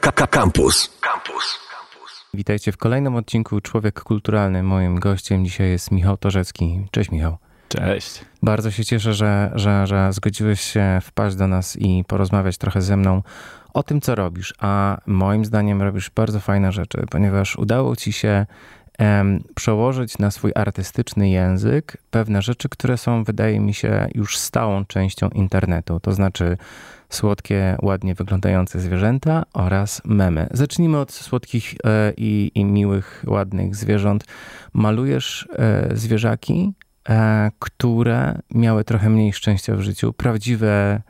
Campus. Campus. Witajcie w kolejnym odcinku Człowiek Kulturalny. Moim gościem dzisiaj jest Michał Torzecki. Cześć Michał. Cześć. Bardzo się cieszę, że, że, że zgodziłeś się wpaść do nas i porozmawiać trochę ze mną o tym, co robisz. A moim zdaniem robisz bardzo fajne rzeczy, ponieważ udało ci się em, przełożyć na swój artystyczny język pewne rzeczy, które są, wydaje mi się, już stałą częścią internetu. To znaczy słodkie, ładnie wyglądające zwierzęta oraz memy. Zacznijmy od słodkich e, i, i miłych, ładnych zwierząt. Malujesz e, zwierzaki, e, które miały trochę mniej szczęścia w życiu. Prawdziwe,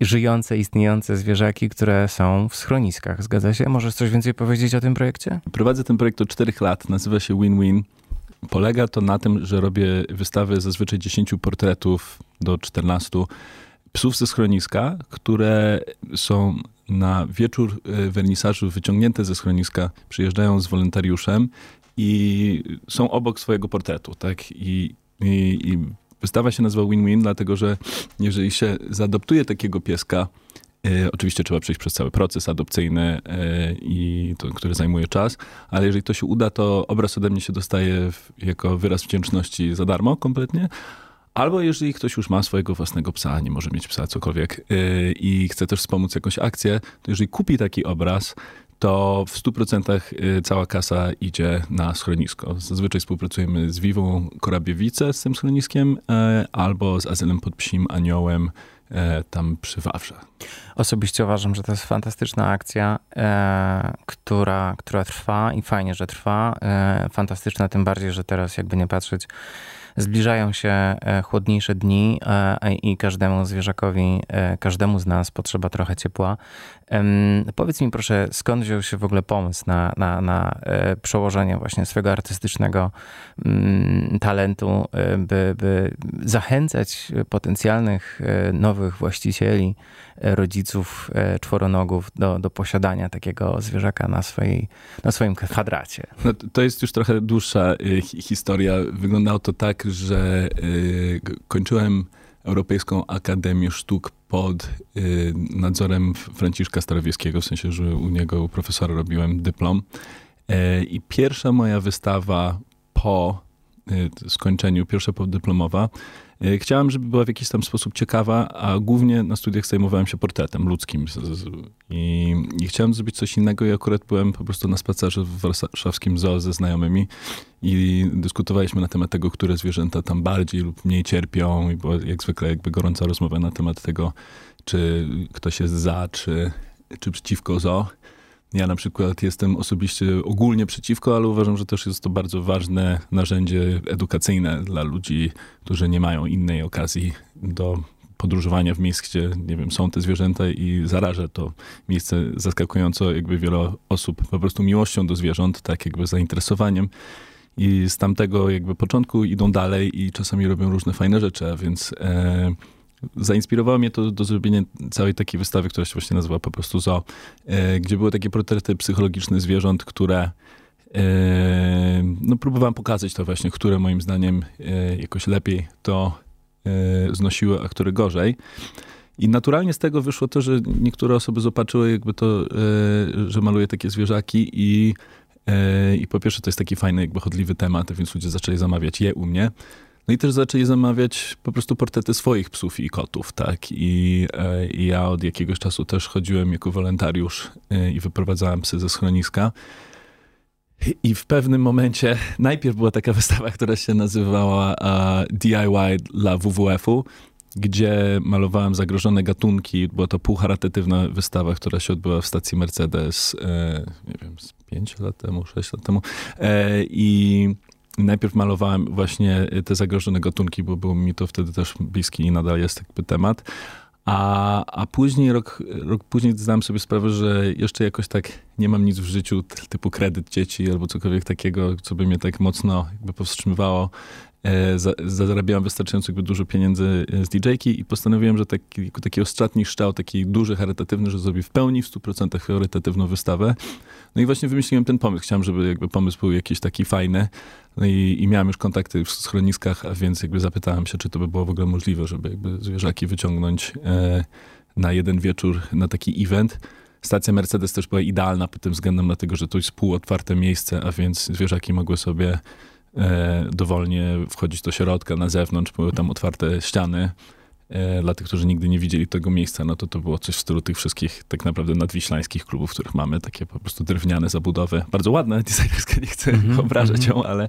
żyjące, istniejące zwierzaki, które są w schroniskach. Zgadza się? Możesz coś więcej powiedzieć o tym projekcie? Prowadzę ten projekt od 4 lat. Nazywa się Win-Win. Polega to na tym, że robię wystawy zazwyczaj 10 portretów do 14 psów ze schroniska, które są na wieczór e, wernisażu wyciągnięte ze schroniska, przyjeżdżają z wolontariuszem i są obok swojego portretu, tak? I, i, i wystawa się nazywa Win-Win, dlatego że jeżeli się zaadoptuje takiego pieska, e, oczywiście trzeba przejść przez cały proces adopcyjny, e, i to, który zajmuje czas, ale jeżeli to się uda, to obraz ode mnie się dostaje w, jako wyraz wdzięczności za darmo kompletnie, Albo jeżeli ktoś już ma swojego własnego psa, nie może mieć psa, cokolwiek, yy, i chce też wspomóc jakąś akcję, to jeżeli kupi taki obraz, to w 100% y, cała kasa idzie na schronisko. Zazwyczaj współpracujemy z Wiwą Korabiewice z tym schroniskiem, e, albo z Azylem pod Psim Aniołem e, tam przy Wawrze. Osobiście uważam, że to jest fantastyczna akcja, e, która, która trwa i fajnie, że trwa. E, fantastyczna tym bardziej, że teraz jakby nie patrzeć Zbliżają się e, chłodniejsze dni e, i każdemu zwierzakowi, e, każdemu z nas potrzeba trochę ciepła. Powiedz mi proszę, skąd wziął się w ogóle pomysł na, na, na przełożenie właśnie swojego artystycznego mm, talentu, by, by zachęcać potencjalnych nowych właścicieli, rodziców czworonogów do, do posiadania takiego zwierzaka na, swojej, na swoim kwadracie? No, to jest już trochę dłuższa historia. Wyglądało to tak, że y, kończyłem Europejską Akademię Sztuk pod y, nadzorem Franciszka Starowiejskiego, w sensie, że u niego, u profesora robiłem dyplom. Y, I pierwsza moja wystawa po skończeniu, pierwsza podyplomowa, E, chciałem, żeby była w jakiś tam sposób ciekawa, a głównie na studiach zajmowałem się portretem ludzkim. I, I, chciałem zrobić coś innego i akurat byłem po prostu na spacerze w warszawskim zoo ze znajomymi i dyskutowaliśmy na temat tego, które zwierzęta tam bardziej lub mniej cierpią i była jak zwykle jakby gorąca rozmowa na temat tego, czy ktoś jest za, czy, czy przeciwko zoo. Ja na przykład jestem osobiście ogólnie przeciwko, ale uważam, że też jest to bardzo ważne narzędzie edukacyjne dla ludzi, którzy nie mają innej okazji do podróżowania w miejsc, gdzie, nie wiem, są te zwierzęta i zaraża to miejsce zaskakująco jakby wiele osób po prostu miłością do zwierząt, tak jakby zainteresowaniem. I z tamtego jakby początku idą dalej i czasami robią różne fajne rzeczy, a więc e, zainspirowało mnie to do zrobienia całej takiej wystawy, która się właśnie nazywa po prostu Zo, e, gdzie były takie portrety psychologiczne zwierząt, które e, no próbowałem pokazać to właśnie, które moim zdaniem e, jakoś lepiej to znosiły, a które gorzej. I naturalnie z tego wyszło to, że niektóre osoby zobaczyły jakby to, że maluję takie zwierzaki i, i po pierwsze to jest taki fajny, jakby chodliwy temat, więc ludzie zaczęli zamawiać je u mnie. No i też zaczęli zamawiać po prostu portrety swoich psów i kotów, tak? I, e, i ja od jakiegoś czasu też chodziłem jako wolontariusz e, i wyprowadzałem psy ze schroniska. I w pewnym momencie, najpierw była taka wystawa, która się nazywała DIY dla WWF-u, gdzie malowałem zagrożone gatunki. Była to półcharytatywna wystawa, która się odbyła w stacji Mercedes, e, nie wiem, z 5 lat temu, 6 lat temu. I najpierw malowałem właśnie te zagrożone gatunki, bo był mi to wtedy też bliski i nadal jest jakby temat. A, a później, rok, rok później zdałem sobie sprawę, że jeszcze jakoś tak nie mam nic w życiu typu kredyt dzieci albo cokolwiek takiego, co by mnie tak mocno jakby powstrzymywało E, zarabiałem wystarczająco jakby dużo pieniędzy e, z DJ-ki i postanowiłem, że taki, taki ostatni szczał, taki duży, charytatywny, że zrobię w pełni, w 100% charytatywną wystawę. No i właśnie wymyśliłem ten pomysł. Chciałem, żeby jakby pomysł był jakiś taki fajny. No i, i miałem już kontakty w schroniskach, a więc jakby zapytałem się, czy to by było w ogóle możliwe, żeby jakby zwierzaki wyciągnąć e, na jeden wieczór na taki event. Stacja Mercedes też była idealna pod tym względem, dlatego że to jest półotwarte miejsce, a więc zwierzaki mogły sobie e, dowolnie wchodzić do środka, na zewnątrz, były tam otwarte ściany. E, dla tych, którzy nigdy nie widzieli tego miejsca, no to to było coś w stylu tych wszystkich tak naprawdę nadwiślańskich klubów, w których mamy takie po prostu drewniane zabudowy. Bardzo ładne, designerskie, nie chcę mm -hmm, obrażać mm -hmm. ją, ale,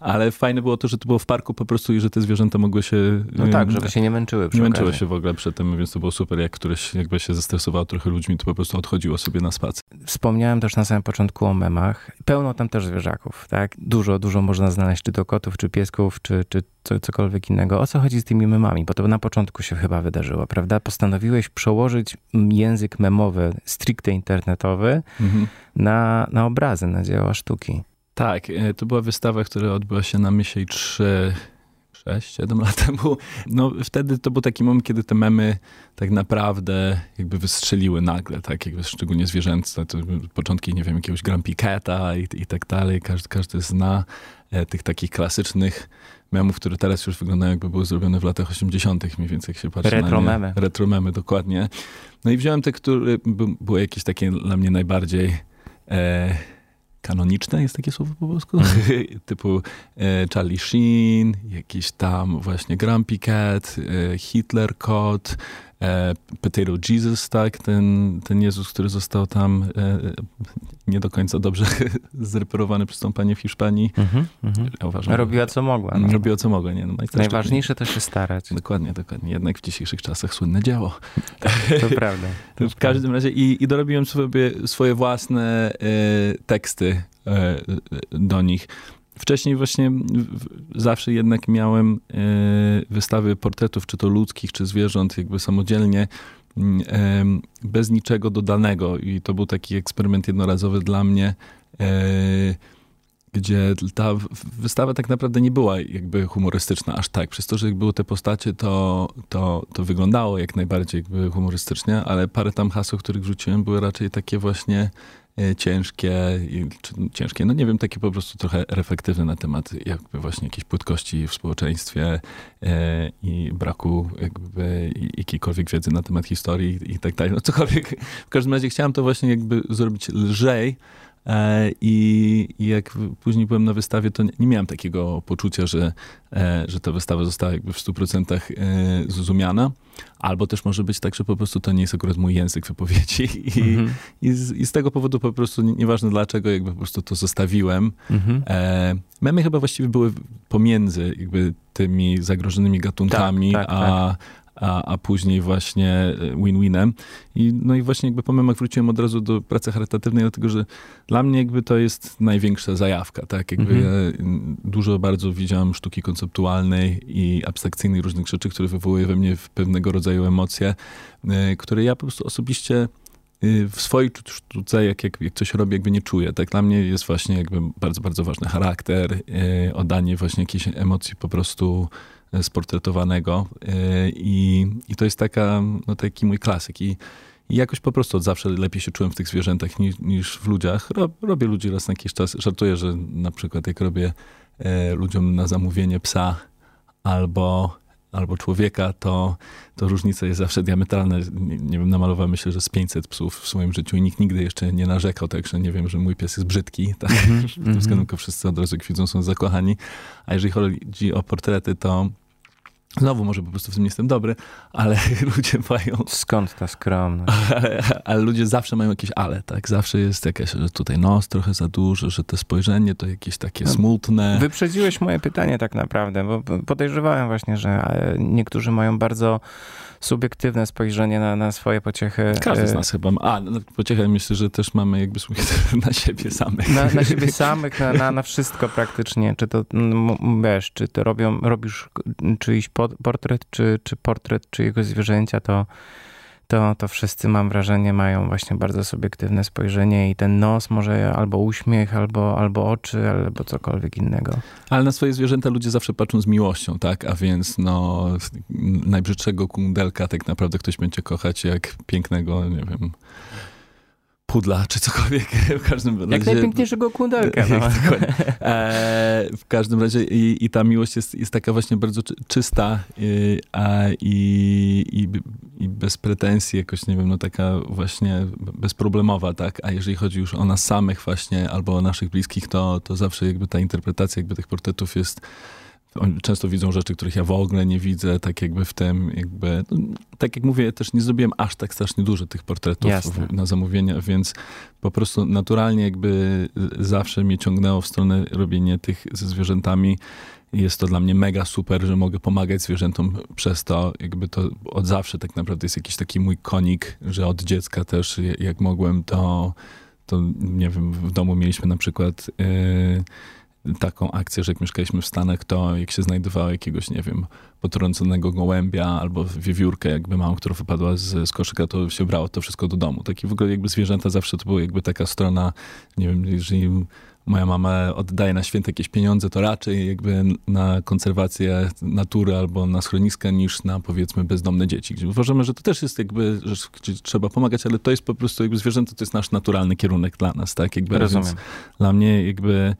ale fajne było to, że to było w parku po prostu i że te zwierzęta mogły się... No tak, żeby się nie męczyły Nie męczyły się w ogóle przed tym, więc to było super. Jak któreś jakby się zestresowało trochę ludźmi, to po prostu odchodziło sobie na spacer. Wspomniałem też na samym początku o memach. Pełno tam też zwierzaków, tak? Dużo, dużo można znaleźć, czy to kotów, czy piesków, czy, czy co, cokolwiek innego. O co chodzi z tymi memami? Bo to na początku się chyba wydarzyło, prawda? Postanowiłeś przełożyć język memowy, stricte internetowy, mhm. na, na obrazy, na dzieła sztuki. Tak, e, to była wystawa, która odbyła się na Mysiej 3, 6, 7 lat temu. No wtedy to był taki moment, kiedy te memy tak naprawdę jakby wystrzeliły nagle, tak jakby szczególnie zwierzęce, to początki, nie wiem, jakiegoś Grand Piqueta i, i tak dalej. Każdy, każdy zna e, tych takich klasycznych memów, które teraz już wyglądają jakby były zrobione w latach 80. mniej więcej, jak się patrzy retro na nie. memy. Retro memy, dokładnie. No i wziąłem te, które były jakieś takie dla mnie najbardziej e, kanoniczne, jest takie słowo po polsku? Mm. Typu e, Charlie Sheen, jakiś tam właśnie Grumpy Cat, e, Hitler e, Potato Jesus, tak, ten, ten Jezus, który został tam e, nie do końca dobrze zreperowany przez tą panię w Hiszpanii. Mm-hmm, mm-hmm. Ja uważam, Robiła co mogła. No. Robiła co mogła, nie? No, Najważniejsze to się starać. Dokładnie, dokładnie. Jednak w dzisiejszych czasach słynne dzieło. To prawda. To w każdym razie i, i dorobiłem sobie swoje własne e, teksty e, do nich. Wcześniej właśnie zawsze jednak miałem e, wystawy portretów, czy to ludzkich, czy zwierząt, jakby samodzielnie, mm, bez niczego dodanego. I to był taki eksperyment jednorazowy dla mnie, e, gdzie ta wystawa tak naprawdę nie była jakby humorystyczna aż tak. Przez to, że były te postacie, to, to, to wyglądało jak najbardziej jakby humorystycznie, ale parę tam haseł, których wrzuciłem, były raczej takie właśnie E, ciężkie, czy ciężkie, no nie wiem, takie po prostu trochę reflektywne na temat jakby właśnie jakiejś płytkości w społeczeństwie e, i braku jakby jakiejkolwiek wiedzy na temat historii i tak dalej. No cokolwiek. W każdym razie chciałem to właśnie jakby zrobić lżej, I, I, jak później byłem na wystawie, to nie, miałem takiego poczucia, że, e, że ta wystawa została jakby w 100% e, zrozumiana. Albo też może być tak, że po prostu to nie jest akurat mój język wypowiedzi. I, mm -hmm. i, z, i z, tego powodu po prostu, nieważne dlaczego, jakby po prostu to zostawiłem. -hmm. memy chyba właściwie były pomiędzy jakby tymi zagrożonymi gatunkami, tak, tak, a, tak a, a później właśnie e, win-winem. I, no i właśnie jakby po memach wróciłem od razu do pracy charytatywnej, dlatego że dla mnie jakby to jest największa zajawka, tak? Jakby mhm. dużo bardzo widziałem sztuki konceptualnej i abstrakcyjnej, różnych rzeczy, które wywołuje we mnie pewnego rodzaju emocje, e, które ja po prostu osobiście e, w swojej sztuce, jak, jak, jak coś robię, jakby nie czuję. Tak dla mnie jest właśnie jakby bardzo, bardzo ważny charakter, oddanie właśnie jakiejś emocji po prostu sportretowanego e, i, i to jest taka, no taki mój klasyk i, i jakoś po prostu od zawsze lepiej się czułem w tych zwierzętach niż, niż w ludziach. robię ludzi raz na jakiś czas. Żartuję, że na przykład jak robię e, ludziom na zamówienie psa albo, albo człowieka, to, to różnica jest zawsze diametralna. Nie, nie wiem, namalowałem myślę, że z 500 psów w swoim życiu i nikt nigdy jeszcze nie narzekał, także nie wiem, że mój pies jest brzydki. Tak? Mm -hmm. w tym względem wszyscy od razu jak widzą są zakochani. A jeżeli chodzi o portrety, to Znowu może po prostu w tym nie jestem dobry, ale ludzie mają... Skąd ta skromność? Ale, ale, ludzie zawsze mają jakieś ale, tak? Zawsze jest jakieś, że tutaj nos trochę za duży, że to spojrzenie to jakieś takie no, smutne. Wyprzedziłeś moje pytanie tak naprawdę, bo podejrzewałem właśnie, że e, niektórzy mają bardzo subiektywne spojrzenie na, na swoje pociechy. Każdy z e, nas chyba ma. A, no, pociechę myślę, że też mamy jakby na siebie samych. Na, na siebie samych, na, na, na wszystko praktycznie. Czy to, wiesz, czy to robią, robisz czyjś portret, czy, czy portret czyjegoś zwierzęcia, to to, to wszyscy mam wrażenie mają właśnie bardzo subiektywne spojrzenie i ten nos może albo uśmiech, albo, albo oczy, albo cokolwiek innego. Ale na swoje zwierzęta ludzie zawsze patrzą z miłością, tak? A więc no najbrzydszego kundelka tak naprawdę ktoś będzie kochać jak pięknego, nie wiem, pudla, czy cokolwiek. W każdym razie... Jak najpiękniejszego kundelka. No. e, w każdym razie i, i, ta miłość jest, jest taka właśnie bardzo czysta i, a, i, i, i, bez pretensji, jakoś, nie wiem, no taka właśnie bezproblemowa, tak? A jeżeli chodzi już o nas samych właśnie, albo o naszych bliskich, to, to zawsze jakby ta interpretacja jakby tych portretów jest oni często widzą rzeczy, których ja w ogóle nie widzę, tak jakby w tym, jakby, no, tak jak mówię, też nie zrobiłem aż tak strasznie dużo tych portretów w, na zamówienia, więc po prostu naturalnie jakby zawsze mnie ciągnęło w stronę robienia tych ze zwierzętami. Jest to dla mnie mega super, że mogę pomagać zwierzętom przez to. Jakby to od zawsze tak naprawdę jest jakiś taki mój konik, że od dziecka też jak mogłem to, to nie wiem, w domu mieliśmy na przykład... Yy, taką akcję, że jak mieszkaliśmy w Stanach, to jak się znajdowało jakiegoś, nie wiem, potrąconego gołębia albo wiewiórkę, jakby małą, która wypadła z, z koszyka, to się brało to wszystko do domu. Taki w ogóle jakby zwierzęta zawsze to była jakby taka strona, nie wiem, jeżeli moja mama oddaje na święte jakieś pieniądze, to raczej jakby na konserwację natury albo na schroniska niż na powiedzmy bezdomne dzieci. Gdzie uważamy, że to też jest jakby, że trzeba pomagać, ale to jest po prostu jakby zwierzęta, to jest nasz naturalny kierunek dla nas, tak? Jakby, Rozumiem. Dla mnie jakby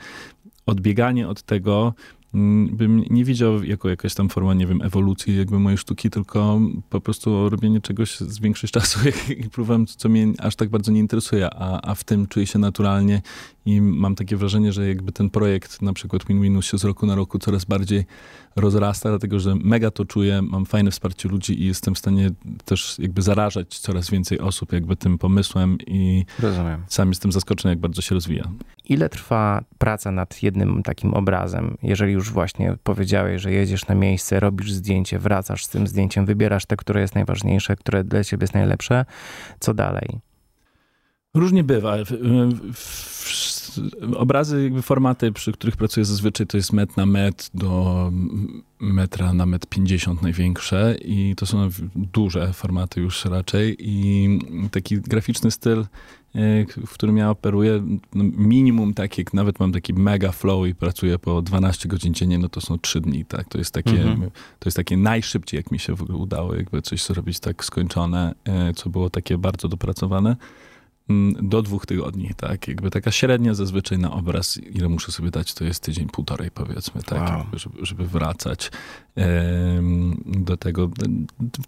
odbieganie od tego mm, bym nie widział jako jakaś tam forma, nie wiem, ewolucji jakby mojej sztuki, tylko po prostu robienie czegoś z większość czasu i próbowałem, co mnie aż tak bardzo nie interesuje, a, a w tym czuję się naturalnie i mam takie wrażenie, że jakby ten projekt na przykład Win-Winus się z roku na roku coraz bardziej rozrasta, dlatego że mega to czuję, mam fajne wsparcie ludzi i jestem w stanie też jakby zarażać coraz więcej osób jakby tym pomysłem i Rozumiem. sam jestem zaskoczony, jak bardzo się rozwija. Ile trwa praca nad jednym takim obrazem? Jeżeli już właśnie powiedziałeś, że jedziesz na miejsce, robisz zdjęcie, wracasz z tym zdjęciem, wybierasz te, które jest najważniejsze, które dla ciebie jest najlepsze, co dalej? Różnie bywa. Obrazy, jakby formaty, przy których pracuję zazwyczaj, to jest met na met do metra na met 50 największe i to są duże formaty już raczej i taki graficzny styl, e, w którym ja operuję, no minimum tak jak nawet mam taki mega flow i pracuję po 12 godzin dziennie, no to są 3 dni, tak? To jest takie, mhm. to jest takie najszybciej, jak mi się w ogóle udało jakby coś zrobić tak skończone, e, co było takie bardzo dopracowane. Mm, do dwóch tygodni, tak? Jakby taka średnia zazwyczaj na obraz, ile muszę sobie dać, to jest tydzień, półtorej powiedzmy, tak? Wow. Żeby, żeby wracać do tego.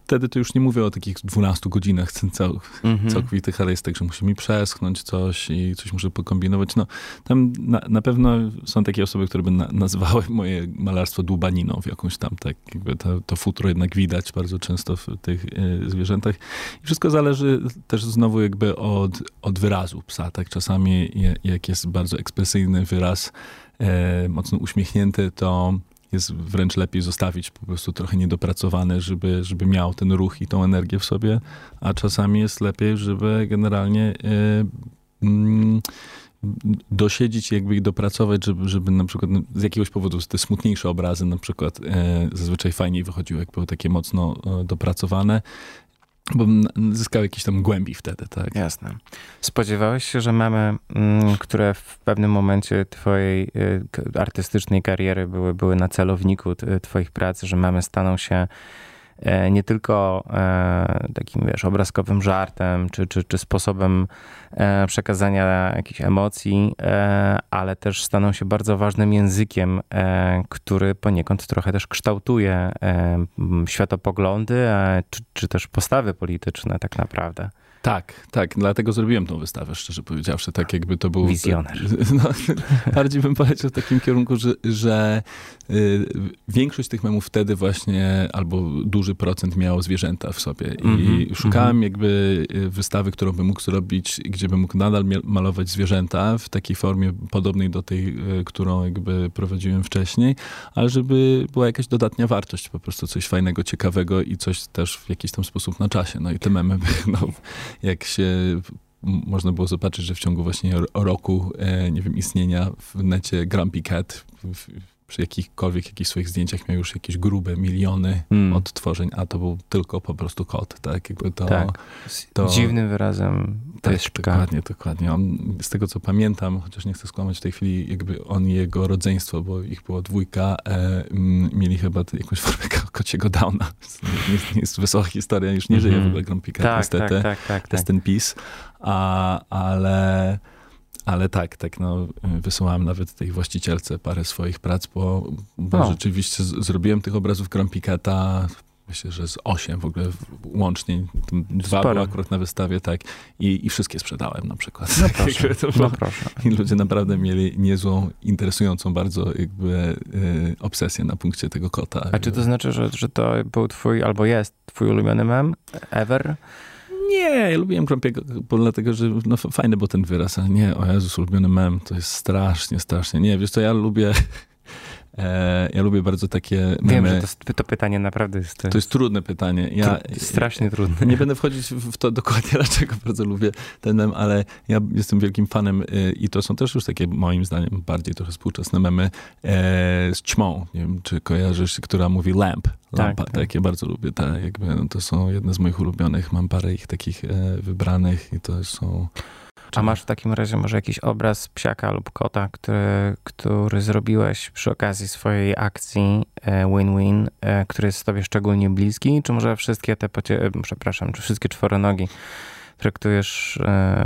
Wtedy to już nie mówię o takich 12 godzinach cał, mhm. całkowitych, ale jest tak, że musi mi przeschnąć coś i coś muszę pokombinować. No, tam na, na pewno są takie osoby, które by na, nazywały moje malarstwo dłubaniną w jakąś tam, tak jakby to, to futro jednak widać bardzo często w tych e, zwierzętach. I wszystko zależy też znowu jakby od, od wyrazu psa, tak? Czasami jak jest bardzo ekspresyjny wyraz, e, mocno uśmiechnięty, to jest wręcz lepiej zostawić po prostu trochę niedopracowane, żeby, żeby miał ten ruch i tą energię w sobie, a czasami jest lepiej, żeby generalnie yy, yy, dosiedzieć jakby i dopracować, żeby, żeby na przykład no, z jakiegoś powodu te smutniejsze obrazy na przykład e, zazwyczaj fajniej wychodziły, jak były takie mocno e, dopracowane, bo zyskał jakiś tam głębi wtedy, tak? Jasne. Spodziewałeś się, że mamy, mm, które w pewnym momencie twojej y, artystycznej kariery były, były na celowniku twoich prac, że mamy staną się nie tylko e, takim, wiesz, obrazkowym żartem, czy, czy, czy sposobem e, przekazania jakichś emocji, ale też staną się bardzo ważnym językiem, który poniekąd trochę też kształtuje światopoglądy, czy, czy też postawy polityczne tak naprawdę. Tak, tak, dlatego zrobiłem tą wystawę, szczerze powiedziawszy, tak jakby to był... Wizjoner. No, bardziej bym poleciał w takim kierunku, że, że y, większość tych memów wtedy właśnie, albo duży procent miało zwierzęta w sobie i mm -hmm, szukałem mm -hmm. jakby y, wystawy, którą bym mógł zrobić, gdzie bym mógł nadal malować zwierzęta w takiej formie podobnej do tej, y, którą jakby prowadziłem wcześniej, ale żeby była jakaś dodatnia wartość, po prostu coś fajnego, ciekawego i coś też w jakiś tam sposób na czasie. No i te memy, no, jak się można było zobaczyć, że w ciągu właśnie roku, e, nie wiem, istnienia w necie Grumpy Cat przy jakichkolwiek jakichś swoich zdjęciach miał już jakieś grube miliony mm. odtworzeń, a to był tylko po prostu kot, tak? Jakby to, tak. To, dziwnym wyrazem tak, dokładnie, dokładnie. On, z tego co pamiętam, chociaż nie chcę skłamać w tej chwili, jakby on i jego rodzeństwo, bo ich było dwójka, e, mieli chyba jakąś formę kociego downa. Nie, jest wesoła historia, już nie żyje mm -hmm. w ogóle Grumpika, tak, niestety. Tak, tak, tak, tak. ten peace. A, ale ale tak, tak, no, wysyłałem nawet tej właścicielce parę swoich prac, bo, bo no. rzeczywiście z, zrobiłem tych obrazów Grampiketa myślę, że z osiem w ogóle łącznie. Dwa były akurat na wystawie, tak. I, I wszystkie sprzedałem na przykład. No proszę, no proszę. I ludzie naprawdę mieli niezłą, interesującą bardzo jakby y, obsesję na punkcie tego kota. A czy to znaczy, że, że to był twój, albo jest twój ulubiony mem ever? Nie, ja lubiłem Krąpiego, dlatego, że no, fajny był ten wyraz, ale nie, o Jezus, ulubiony mem, to jest strasznie, strasznie. Nie, wiesz co, ja lubię... E, ja lubię bardzo takie memy. Wiem, że to, to pytanie naprawdę jest... To jest trudne pytanie. Ja, strasznie trudne. Nie będę wchodzić w to dokładnie, dlaczego bardzo lubię ten mem, ale ja jestem wielkim fanem y, i to są też już takie, moim zdaniem, bardziej trochę współczesne memy e, z ćmą. Nie wiem, czy kojarzysz, która mówi lamp. Tak, tak. tak ja bardzo lubię te, jakby, no, to są jedne z moich ulubionych. Mam parę ich takich e, wybranych i to są... A masz w takim razie może jakiś obraz psiaka lub kota, który, który zrobiłeś przy okazji swojej akcji e, win-win, e, który jest tobie szczególnie bliski? Czy może wszystkie te, pocie- przepraszam, czy wszystkie czworonogi traktujesz e,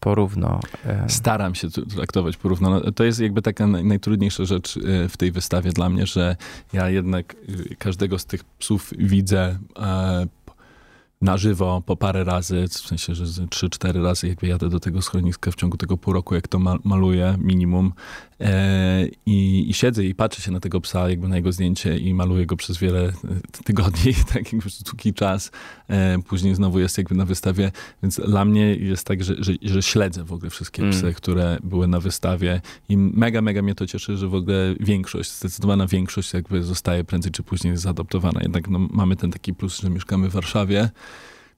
porówno? Staram się traktować porówno. No, to jest jakby taka najtrudniejsza rzecz w tej wystawie dla mnie, że ja jednak każdego z tych psów widzę na żywo po parę razy, w sensie, że trzy, cztery razy jakby jadę do tego schroniska w ciągu tego pół roku, jak to maluję minimum e, i, i, siedzę i patrzę się na tego psa, jakby na jego zdjęcie i maluję go przez wiele e, tygodni, tak jakby długi czas. E, później znowu jest jakby na wystawie, więc dla mnie jest tak, że, że, że śledzę w ogóle wszystkie mm. psy, które były na wystawie i mega, mega mnie to cieszy, że w ogóle większość, zdecydowana większość jakby zostaje prędzej czy później zaadoptowana. Jednak no, mamy ten taki plus, że mieszkamy w Warszawie,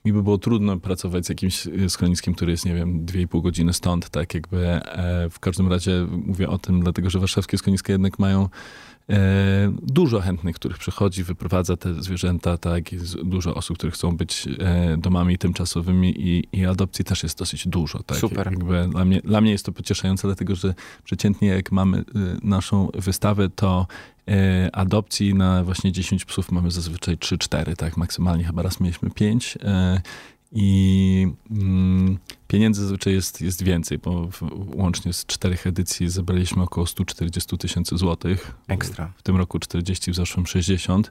mi by było trudno pracować z jakimś e, schroniskiem, który jest, nie wiem, 2,5 godziny stąd, tak jakby. E, w każdym razie mówię o tym, dlatego że warszawskie schroniska jednak mają E, dużo chętnych, których przychodzi, wyprowadza te zwierzęta, tak, jest dużo osób, które chcą być domami tymczasowymi i, i adopcji też jest dosyć dużo. Tak? Super. Jakby dla, mnie, dla mnie jest to pocieszające, dlatego że przeciętnie jak mamy naszą wystawę, to adopcji na właśnie 10 psów mamy zazwyczaj 3-4, tak, maksymalnie chyba raz mieliśmy 5 i mm, pieniędzy zazwyczaj jest, jest więcej, bo łącznie z czterech edycji zebraliśmy około 140 tysięcy złotych. Ekstra. W tym roku 40, w zeszłym 60.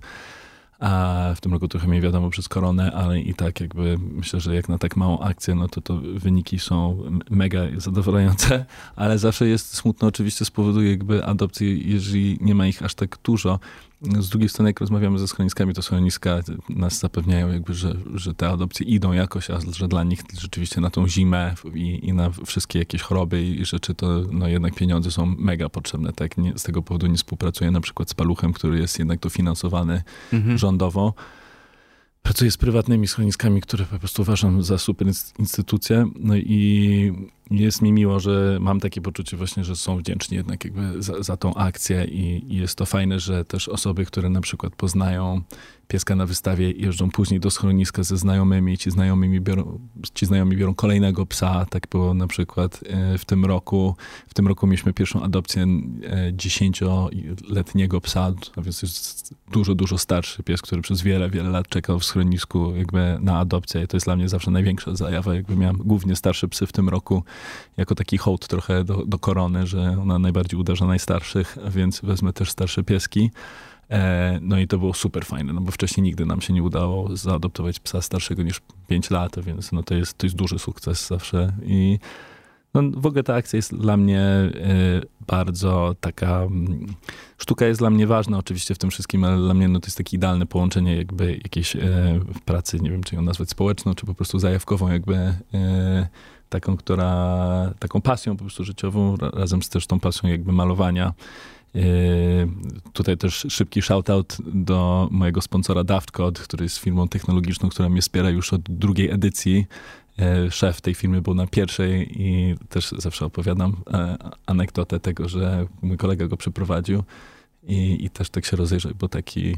A w tym roku trochę mniej wiadomo przez koronę, ale i tak jakby myślę, że jak na tak małą akcję, no to to wyniki są mega zadowalające, ale zawsze jest smutno oczywiście z powodu jakby adopcji, jeżeli nie ma ich aż tak dużo. Z drugiej strony, jak rozmawiamy ze schroniskami, to schroniska nas zapewniają, jakby, że, że te adopcje idą jakoś, a że dla nich rzeczywiście na tą zimę i, i na wszystkie jakieś choroby i rzeczy, to no jednak pieniądze są mega potrzebne. Tak? Nie, z tego powodu nie współpracuję na przykład z Paluchem, który jest jednak dofinansowany mhm. rządowo. Pracuję z prywatnymi schroniskami, które po prostu uważam za super instytucje. No i jest mi miło, że mam takie poczucie właśnie, że są wdzięczni jednak jakby za, za tą akcję i, i, jest to fajne, że też osoby, które na przykład poznają pieska na wystawie jeżdżą później do schroniska ze znajomymi, ci, znajomymi biorą, ci znajomi biorą kolejnego psa, tak było na przykład e, w tym roku. W tym roku mieliśmy pierwszą adopcję e, dziesięcioletniego psa, a więc jest dużo, dużo starszy pies, który przez wiele, wiele lat czekał w schronisku jakby na adopcję i to jest dla mnie zawsze największa zajawa, jakby miałem głównie starsze psy w tym roku jako taki hołd trochę do, do korony, że ona najbardziej uderza najstarszych, więc wezmę też starsze pieski. E, no i to było super fajne, no bo wcześniej nigdy nam się nie udało zaadoptować psa starszego niż 5 lat, więc no to jest, to jest duży sukces zawsze i no w ogóle ta akcja jest dla mnie e, bardzo taka, mm, sztuka jest dla mnie ważna oczywiście w tym wszystkim, ale dla mnie no to jest takie idealne połączenie jakby jakiejś e, pracy, nie wiem czy ją nazwać społeczną, czy po prostu zajawkową jakby taką, która, taką pasją po prostu życiową, razem z też tą pasją jakby malowania. Yy, tutaj też szybki shoutout do mojego sponsora DaftCode, który jest firmą technologiczną, która mnie wspiera już od drugiej edycji. Yy, szef tej firmy był na pierwszej i też zawsze opowiadam e, anegdotę tego, że mój kolega go przeprowadził i, i też tak się rozejrzeć, bo taki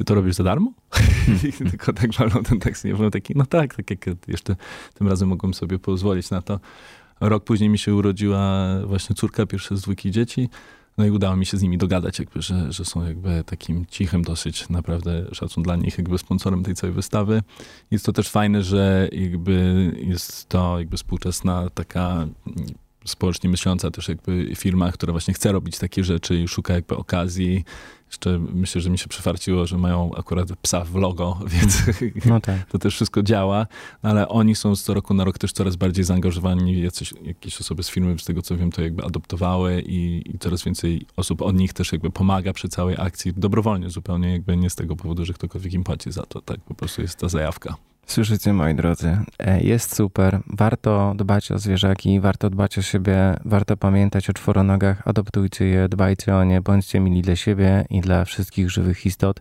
ty to robisz za darmo? Tylko tak walnął ten tekst. Ja byłem taki, no tak, tak jak jeszcze tym razem mogłem sobie pozwolić na to. Rok później mi się urodziła właśnie córka, pierwsze z dwójki dzieci. No i udało mi się z nimi dogadać, jakby, że, że są jakby takim cichym dosyć, naprawdę szacun dla nich, jakby sponsorem tej całej wystawy. Jest to też fajne, że jakby jest to jakby współczesna taka społecznie myśląca też jakby firma, która właśnie chce robić takie rzeczy i szuka jakby okazji. Jeszcze myślę, że mi się przyfarciło, że mają akurat psa w logo, więc no tak. to też wszystko działa. No ale oni są z co roku na rok też coraz bardziej zaangażowani. Jacyś, jakieś osoby z firmy, z tego co wiem, to jakby adoptowały i, i coraz więcej osób od nich też jakby pomaga przy całej akcji. Dobrowolnie zupełnie, jakby nie z tego powodu, że ktokolwiek im płaci za to. Tak po prostu jest ta zajawka. Słyszycie, moi drodzy, e, jest super. Warto dbać o zwierzaki, warto dbać o siebie, warto pamiętać o czworonogach, adoptujcie je, dbajcie o nie, bądźcie mili dla siebie i dla wszystkich żywych istot.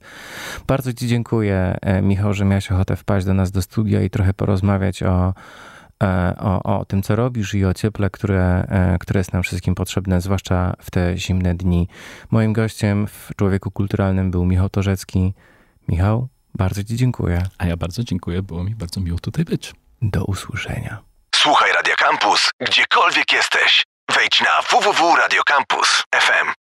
Bardzo Ci dziękuję, e, Michał, że miałeś ochotę wpaść do nas do studia i trochę porozmawiać o, e, o, o tym, co robisz i o cieple, które, które jest nam wszystkim potrzebne, zwłaszcza w te zimne dni. Moim gościem w Człowieku Kulturalnym był Michał Torzecki. Michał, bardzo Ci dziękuję. A ja bardzo dziękuję, było mi bardzo miło tutaj być. Do usłyszenia. Słuchaj Radio Campus, gdziekolwiek jesteś. Wejdź na www.radiocampus.fm.